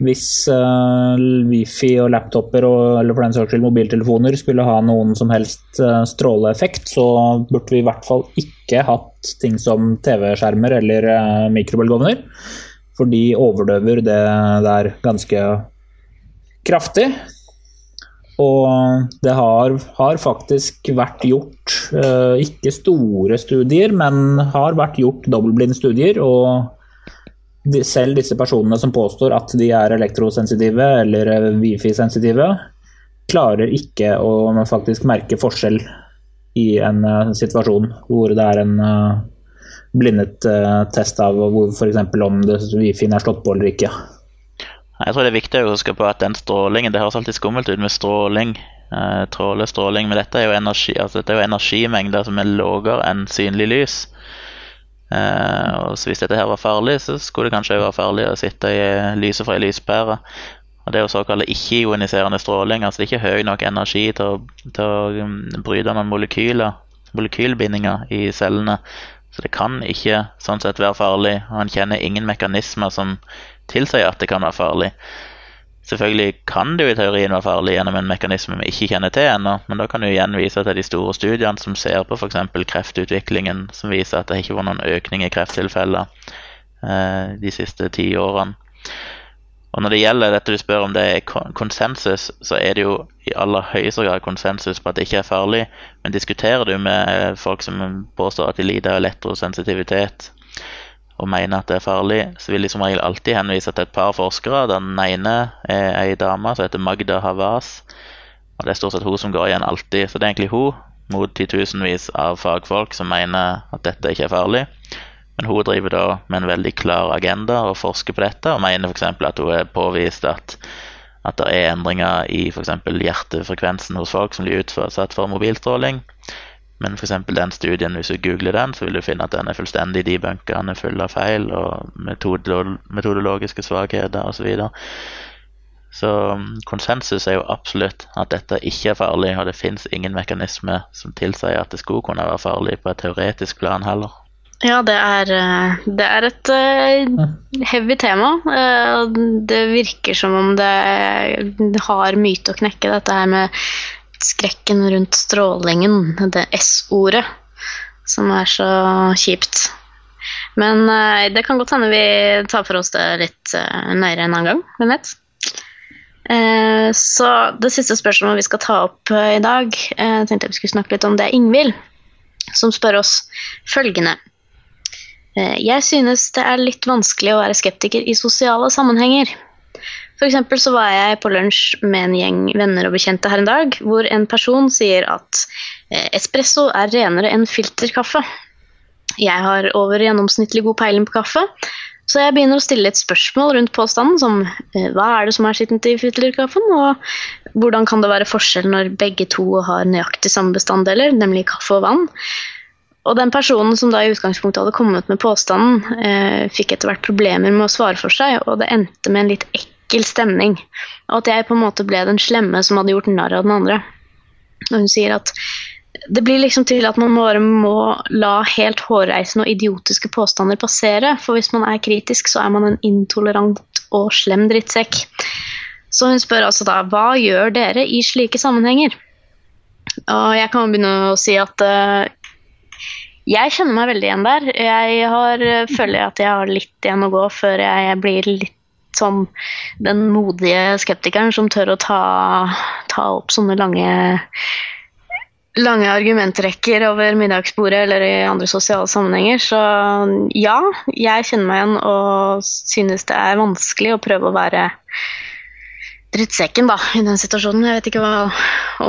Speaker 4: Hvis uh, wifi og laptoper og, eller for den saks skyld mobiltelefoner skulle ha noen som helst uh, stråleeffekt, så burde vi i hvert fall ikke hatt ting som TV-skjermer eller uh, mikrobølgeovner. For de overdøver det der ganske kraftig. Og det har, har faktisk vært gjort, uh, ikke store studier, men har vært gjort dobbeltblindstudier. Og de, selv disse personene som påstår at de er elektrosensitive eller eh, wifi-sensitive, klarer ikke å faktisk merke forskjell i en uh, situasjon hvor det er en uh, blindet test av hvor f.eks. om wifi-en er slått på eller ikke.
Speaker 3: Jeg tror det er viktig å huske på at den strålingen Det høres alltid skummelt ut med stråling. Eh, stråling, men dette er jo, energi, altså dette er jo energimengder som er lavere enn synlig lys. Eh, og så Hvis dette her var farlig, så skulle det kanskje være farlig å sitte i lyset fra ei lyspære. Og Det er jo såkalt ikke-ioniserende stråling. altså Det er ikke høy nok energi til å, til å um, bryte noen molekyler, molekylbindinger i cellene. Så det kan ikke sånn sett være farlig. Og han kjenner ingen mekanismer som tilsier at det kan være farlig. Selvfølgelig kan det jo i teorien være farlig gjennom en mekanisme vi ikke kjenner til ennå, men da kan du igjen vise til de store studiene som ser på f.eks. kreftutviklingen, som viser at det ikke var noen økning i krefttilfeller eh, de siste ti årene. Og Når det gjelder dette du spør om det er konsensus, så er det jo i aller høyeste grad konsensus på at det ikke er farlig. Men diskuterer du med folk som påstår at de lider av elektrosensitivitet, og mener at det er farlig, så vil de som regel alltid henvise til et par forskere. Den ene er ei dame som heter Magda Havas. Og det er stort sett hun som går igjen alltid. Så det er egentlig hun mot titusenvis av fagfolk som mener at dette ikke er farlig. Men hun driver da med en veldig klar agenda og forsker på dette, og mener f.eks. at hun er påvist at, at det er endringer i f.eks. hjertefrekvensen hos folk som blir utsatt for mobilstråling. Men f.eks. den studien, hvis du googler den, så vil du finne at den er fullstendig debunka. Den er full av feil og metodologiske svakheter osv. Så, videre. så um, konsensus er jo absolutt at dette ikke er farlig, og det fins ingen mekanisme som tilsier at det skulle kunne være farlig på et teoretisk plan heller.
Speaker 1: Ja, det er, eh, det er et uh, heavy tema. Uh, det virker som om det har myte å knekke, dette her med skrekken rundt strålingen, det S-ordet, som er så kjipt. Men uh, det kan godt hende vi tar for oss det litt uh, nøyere en annen gang. Hvem vet? Uh, så det siste spørsmålet vi skal ta opp i dag, jeg tenkte vi skulle snakke litt om det er Ingvild, som spør oss følgende. Jeg synes det er litt vanskelig å være skeptiker i sosiale sammenhenger. For så var jeg på lunsj med en gjeng venner og bekjente her en dag, hvor en person sier at eh, espresso er renere enn filterkaffe. Jeg har over gjennomsnittlig god peiling på kaffe, så jeg begynner å stille et spørsmål rundt påstanden som eh, hva er det som er skittent i filterkaffen, og hvordan kan det være forskjell når begge to har nøyaktig samme bestanddeler, nemlig kaffe og vann. Og den personen som da i utgangspunktet hadde kommet med påstanden, eh, fikk etter hvert problemer med å svare for seg, og det endte med en litt ekkel ekkel stemning. Og at jeg på en måte ble den slemme som hadde gjort narr av den andre. Og hun sier at det blir liksom til at man bare må la helt hårreisende og idiotiske påstander passere. For hvis man er kritisk, så er man en intolerant og slem drittsekk. Så hun spør altså da hva gjør dere i slike sammenhenger? Og jeg kan begynne å si at uh, jeg kjenner meg veldig igjen der. Jeg har, føler at jeg har litt igjen å gå før jeg blir litt som den modige skeptikeren som tør å ta, ta opp sånne lange lange argumentrekker over middagsbordet eller i andre sosiale sammenhenger. Så ja, jeg kjenner meg igjen og synes det er vanskelig å prøve å være drittsekken da, i den situasjonen. Jeg vet ikke hva,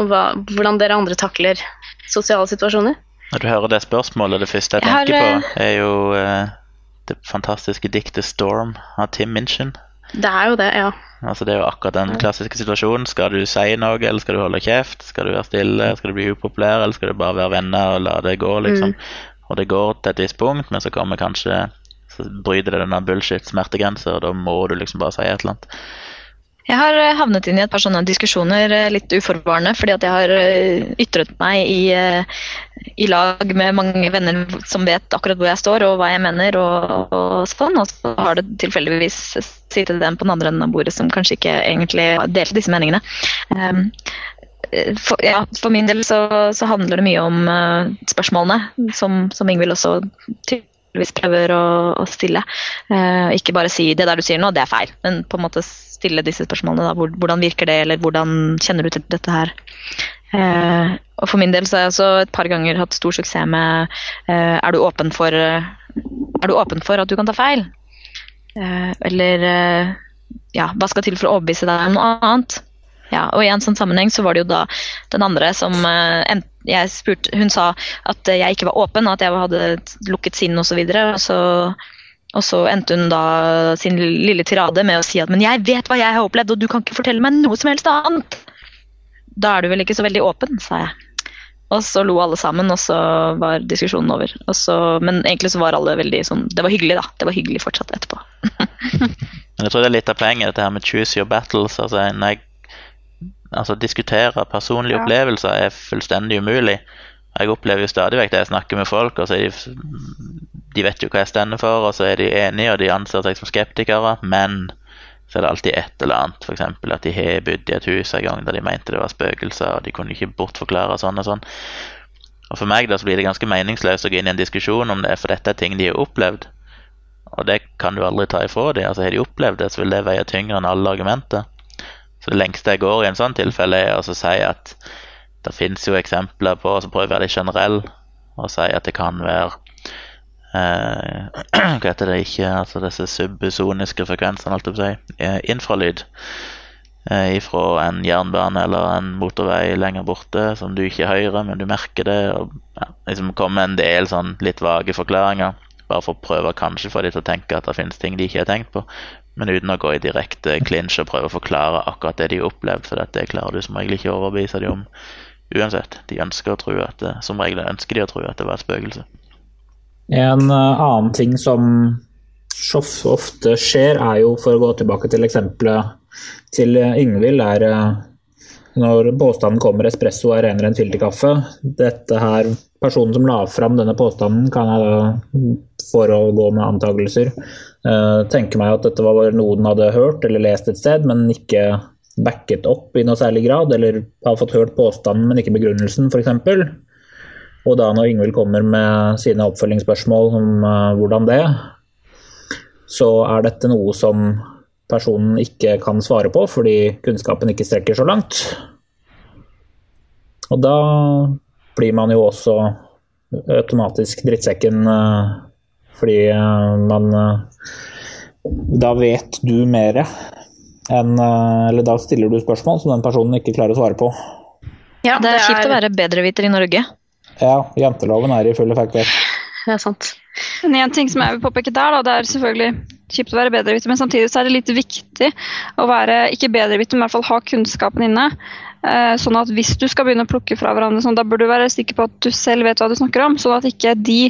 Speaker 1: hva, hvordan dere andre takler sosiale situasjoner.
Speaker 3: Når du hører det spørsmålet, det første jeg, jeg tenker har, på, er jo uh, det fantastiske diktet 'Storm' av Tim Minchin.
Speaker 1: Det er jo det, ja.
Speaker 3: Altså Det er jo akkurat den klassiske situasjonen. Skal du si noe, eller skal du holde kjeft? Skal du være stille? Skal du bli upopulær, eller skal du bare være venner og la det gå, liksom? Mm. Og det går til et visst punkt, men så kommer kanskje Så bryter det denne bullshit-smertegrensa, og da må du liksom bare si et eller annet.
Speaker 5: Jeg har eh, havnet inn i et par sånne diskusjoner eh, litt uforvarende, fordi at jeg har eh, ytret meg i, i, lag med mange venner som vet akkurat hvor jeg står og hva jeg mener. Og, og sånn, og så har det tilfeldigvis sittet en på den andre enden av bordet som kanskje ikke egentlig delte disse meningene. Um, for, ja, for, min del så, så, handler det mye om uh, spørsmålene, som, som Ingvild også tydeligvis prøver å, å stille. Uh, ikke bare si 'det der du sier nå, det er feil', men på en måte stille disse spørsmålene. Da. Hvordan virker det, eller hvordan kjenner du til dette her? Eh, og For min del så har jeg også et par ganger hatt stor suksess med eh, er, du åpen for, er du åpen for at du kan ta feil? Eh, eller eh, ja, hva skal til for å overbevise deg om noe annet? Ja, og I en sånn sammenheng så var det jo da den andre som eh, jeg spurte, Hun sa at jeg ikke var åpen, at jeg hadde lukket sinn osv. Og, så videre, og, så, og så endte hun da sin lille tirade med å si at men jeg vet hva jeg har opplevd, og du kan ikke fortelle meg noe som helst annet. Da er du vel ikke så veldig åpen, sa jeg. Og så lo alle sammen, og så var diskusjonen over. Så, men egentlig så var alle veldig sånn Det var hyggelig, da. Det var hyggelig fortsatt etterpå.
Speaker 3: men jeg tror det er litt av poenget, dette her med choose your battles. Altså, når jeg altså, diskutere personlige ja. opplevelser er fullstendig umulig. Jeg opplever jo stadig vekk det jeg snakker med folk, og så er de, de vet jo hva jeg stender for, og så er de enige, og de anser seg som skeptikere, men så er det alltid et eller annet, f.eks. at de har bodd i et hus en gang der de mente det var spøkelser, og de kunne ikke bortforklare sånn og sånn. Og For meg da så blir det ganske meningsløst å gå inn i en diskusjon om det, for dette er ting de har opplevd. Og det kan du aldri ta ifra dem. Altså, har de opplevd det, så vil det veie tyngre enn alle argumenter. Så det lengste jeg går i en sånn tilfelle, er å si at det finnes jo eksempler på Så prøver jeg å være litt generell og si at det kan være eh, Hva heter det ikke Altså disse subsoniske frekvensene, alt jeg si. Eh, infralyd eh, ifra en jernbane eller en motorvei lenger borte som du ikke hører, men du merker det. og ja, liksom kommer en del sånn litt vage forklaringer, bare for å prøve kanskje få de til å tenke at det finnes ting de ikke har tenkt på. Men uten å gå i direkte klinsj og prøve å forklare akkurat det de har opplevd, for det klarer du som regel ikke å overbevise dem om uansett. De ønsker å tro at det, som regel ønsker de å tro at det var et spøkelse.
Speaker 4: En uh, annen ting som ofte skjer, er jo, for å gå tilbake til eksempelet til Yngvild, er uh, når påstanden kommer espresso er renere enn filterkaffe. Dette her, Personen som la fram denne påstanden, kan jeg da, for å gå med antakelser, tenker meg at dette var noe den hadde hørt eller lest et sted, men ikke backet opp i noe særlig grad, eller har fått hørt påstanden, men ikke begrunnelsen, f.eks. Og da når Ingvild kommer med sine oppfølgingsspørsmål om uh, hvordan det, så er dette noe som personen ikke kan svare på fordi kunnskapen ikke strekker så langt. Og da blir man jo også automatisk drittsekken uh, fordi man da vet du mer enn eh, Eller da stiller du spørsmål som den personen ikke klarer å svare på.
Speaker 5: Ja, det er, kjipt å være bedreviter i Norge.
Speaker 4: Ja, janteloven er i full effekt.
Speaker 1: Det er sant.
Speaker 2: Men en ting som jeg vil påpeke der, da, det er selvfølgelig kjipt å være bedreviter, men samtidig så er det litt viktig å være ikke bedreviter, men i hvert fall ha kunnskapen inne. Eh, sånn at hvis du skal begynne å plukke fra hverandre, sånn, da bør du være sikker på at du selv vet hva du snakker om. Sånn at ikke de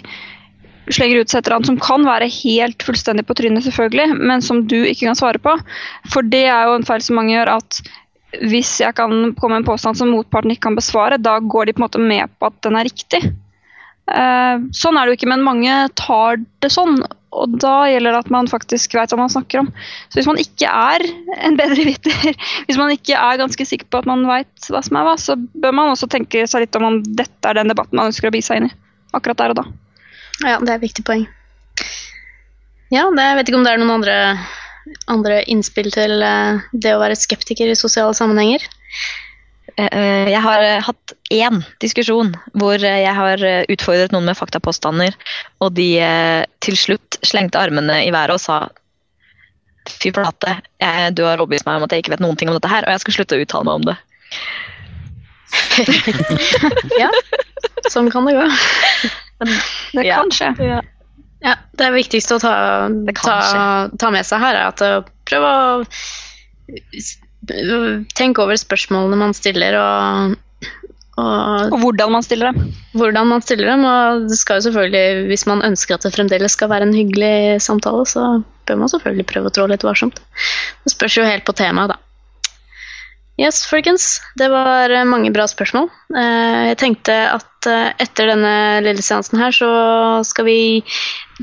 Speaker 2: slenger ut et eller som kan være helt fullstendig på trynet, selvfølgelig, men som du ikke kan svare på. For det er jo en feil som mange gjør, at hvis jeg kan komme med en påstand som motparten ikke kan besvare, da går de på en måte med på at den er riktig. Uh, sånn er det jo ikke, men mange tar det sånn. Og da gjelder det at man faktisk vet hva man snakker om. Så hvis man ikke er en bedre viter, hvis man ikke er ganske sikker på at man vet hva som er hva, så bør man også tenke seg litt om om dette er den debatten man ønsker å bi seg inn i. Akkurat der og da.
Speaker 1: Ja, det er et viktig poeng. Ja, det, jeg vet ikke om det er noen andre, andre innspill til uh, det å være skeptiker i sosiale sammenhenger.
Speaker 5: Uh, jeg har hatt én diskusjon hvor jeg har utfordret noen med faktapåstander, og de til slutt slengte armene i været og sa Fy flate, du har overbevist meg om at jeg ikke vet noen ting om dette her, og jeg skal slutte å uttale meg om det.
Speaker 1: ja, sånn kan det gå.
Speaker 2: det
Speaker 1: ja.
Speaker 2: kan skje.
Speaker 1: Ja. ja. Det viktigste å ta, ta, ta, med seg her, er at å prøve å tenke over spørsmålene man stiller, og,
Speaker 2: og, og hvordan man stiller dem.
Speaker 1: Hvordan man stiller dem, og det skal jo selvfølgelig, Hvis man ønsker at det fremdeles skal være en hyggelig samtale, så bør man selvfølgelig prøve å trå litt varsomt. Det spørs jo helt på temaet, da. Yes, folkens. Det var eh, mange bra spørsmål. Jeg tenkte at eh, etter denne lille seansen her, så skal vi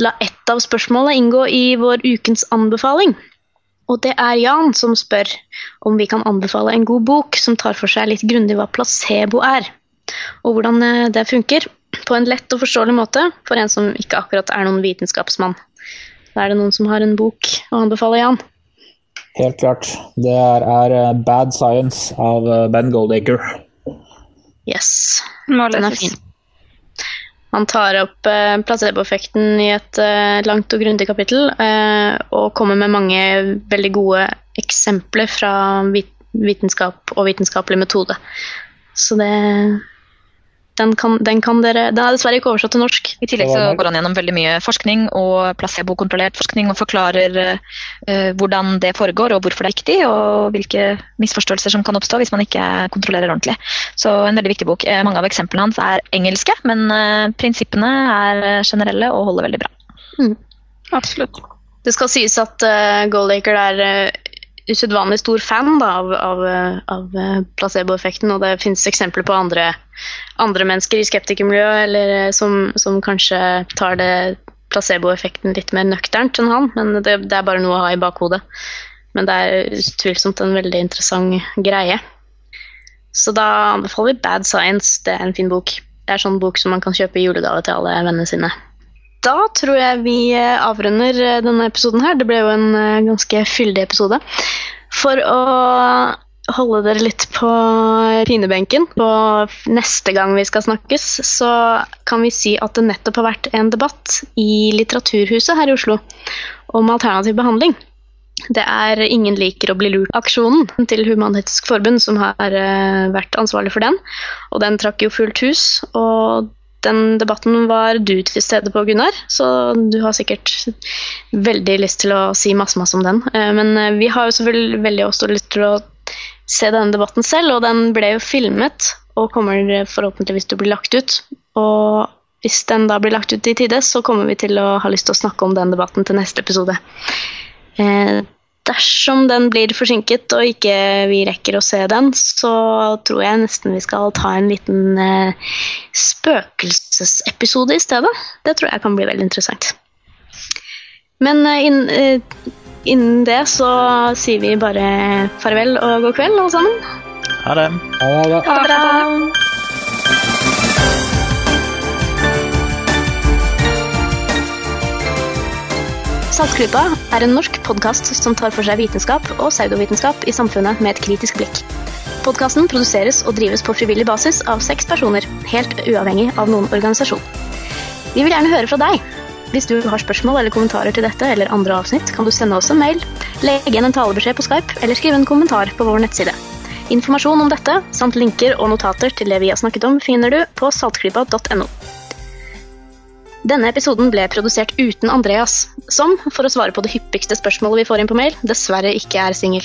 Speaker 1: la ett av spørsmålene inngå i vår ukens anbefaling. Og det er Jan som spør om vi kan anbefale en god bok som tar for seg litt grundig hva placebo er, og hvordan det funker. på en lett og forståelig måte for en som ikke akkurat er noen vitenskapsmann. Er det noen som har en bok å anbefale, Jan.
Speaker 4: Helt klart. Det er, eh, Bad Science av eh, Ben Goldacre.
Speaker 1: Yes, den er fin. Han tar opp eh, placeboeffekten i et eh, langt og grundig kapittel, eh, og kommer med mange veldig gode eksempler fra vit vitenskap og vitenskapelig metode. Så det den kan, den kan dere Den er dessverre ikke oversatt til norsk.
Speaker 5: I tillegg så går han gjennom veldig mye forskning og placebo-kontrollert forskning og forklarer uh, hvordan det foregår og hvorfor det er viktig, og hvilke misforståelser som kan oppstå hvis man ikke kontrollerer ordentlig. Så en veldig viktig bok. Eh, mange av eksemplene hans er engelske, men uh, prinsippene er generelle og holder veldig bra.
Speaker 2: Absolutt.
Speaker 1: Det skal sies at uh, Goldacre er uh, usedvanlig stor fan da, av, av, eh, av eh, placeboeffekten, og det finnes eksempler på andre, andre mennesker i skeptikermiljøet eh, som, som kanskje tar det placeboeffekten litt mer nøkternt enn han, men det, det er bare noe å ha i bakhodet. Men det er utvilsomt en veldig interessant greie. Så da anbefaler vi Bad Science. Det er en fin bok. Det er sånn bok som man kan kjøpe i julegave til alle vennene sine. Da tror jeg vi eh, avrunder eh, denne episoden her. Det ble jo en eh, ganske fyldig episode. For å holde dere litt på pinebenken på neste gang vi skal snakkes, så kan vi si at det nettopp har vært en debatt i Litteraturhuset her i Oslo om alternativ behandling. Det er Ingen liker å bli lurt-aksjonen til Human-Etisk Forbund som har vært ansvarlig for den. Og den trakk jo fullt hus. Og den debatten var du til stede på, Gunnar, så du har sikkert veldig lyst til å si masse, masse om den. Eh, Men eh, vi har jo selvfølgelig veldig også lyst til å se denne debatten selv, og den ble jo filmet og kommer forhåpentligvis til å bli lagt ut. Og hvis den da blir lagt ut i tide, så kommer vi til å ha lyst til å snakke om den debatten til neste episode. Eh, dersom den blir forsinket og ikke vi rekker å se den, så tror jeg nesten vi skal ta en liten eh, spøkelsesepisode i stedet. Det tror jeg kan bli veldig interessant. Men eh, inn, eh, innen det så sier vi bare farvel og god kveld, alle sammen.
Speaker 3: Ha det.
Speaker 4: Ha det.
Speaker 1: Ha det bra. Saltklypa er en norsk podkast som tar for seg vitenskap og pseudovitenskap i samfunnet med et kritisk blikk. Podkasten produseres og drives på frivillig basis av seks personer, helt uavhengig av noen organisasjon. Vi vil gjerne høre fra deg. Hvis du har spørsmål eller kommentarer til dette eller andre avsnitt, kan du sende oss en mail, legge igjen en talebeskjed på Skype eller skrive en kommentar på vår nettside. Informasjon om dette, samt linker og notater til det vi har snakket om, finner du på saltklypa.no. Denne episoden ble produsert uten Andreas, som, for å svare på det hyppigste spørsmålet vi får inn på mail, dessverre ikke er singel.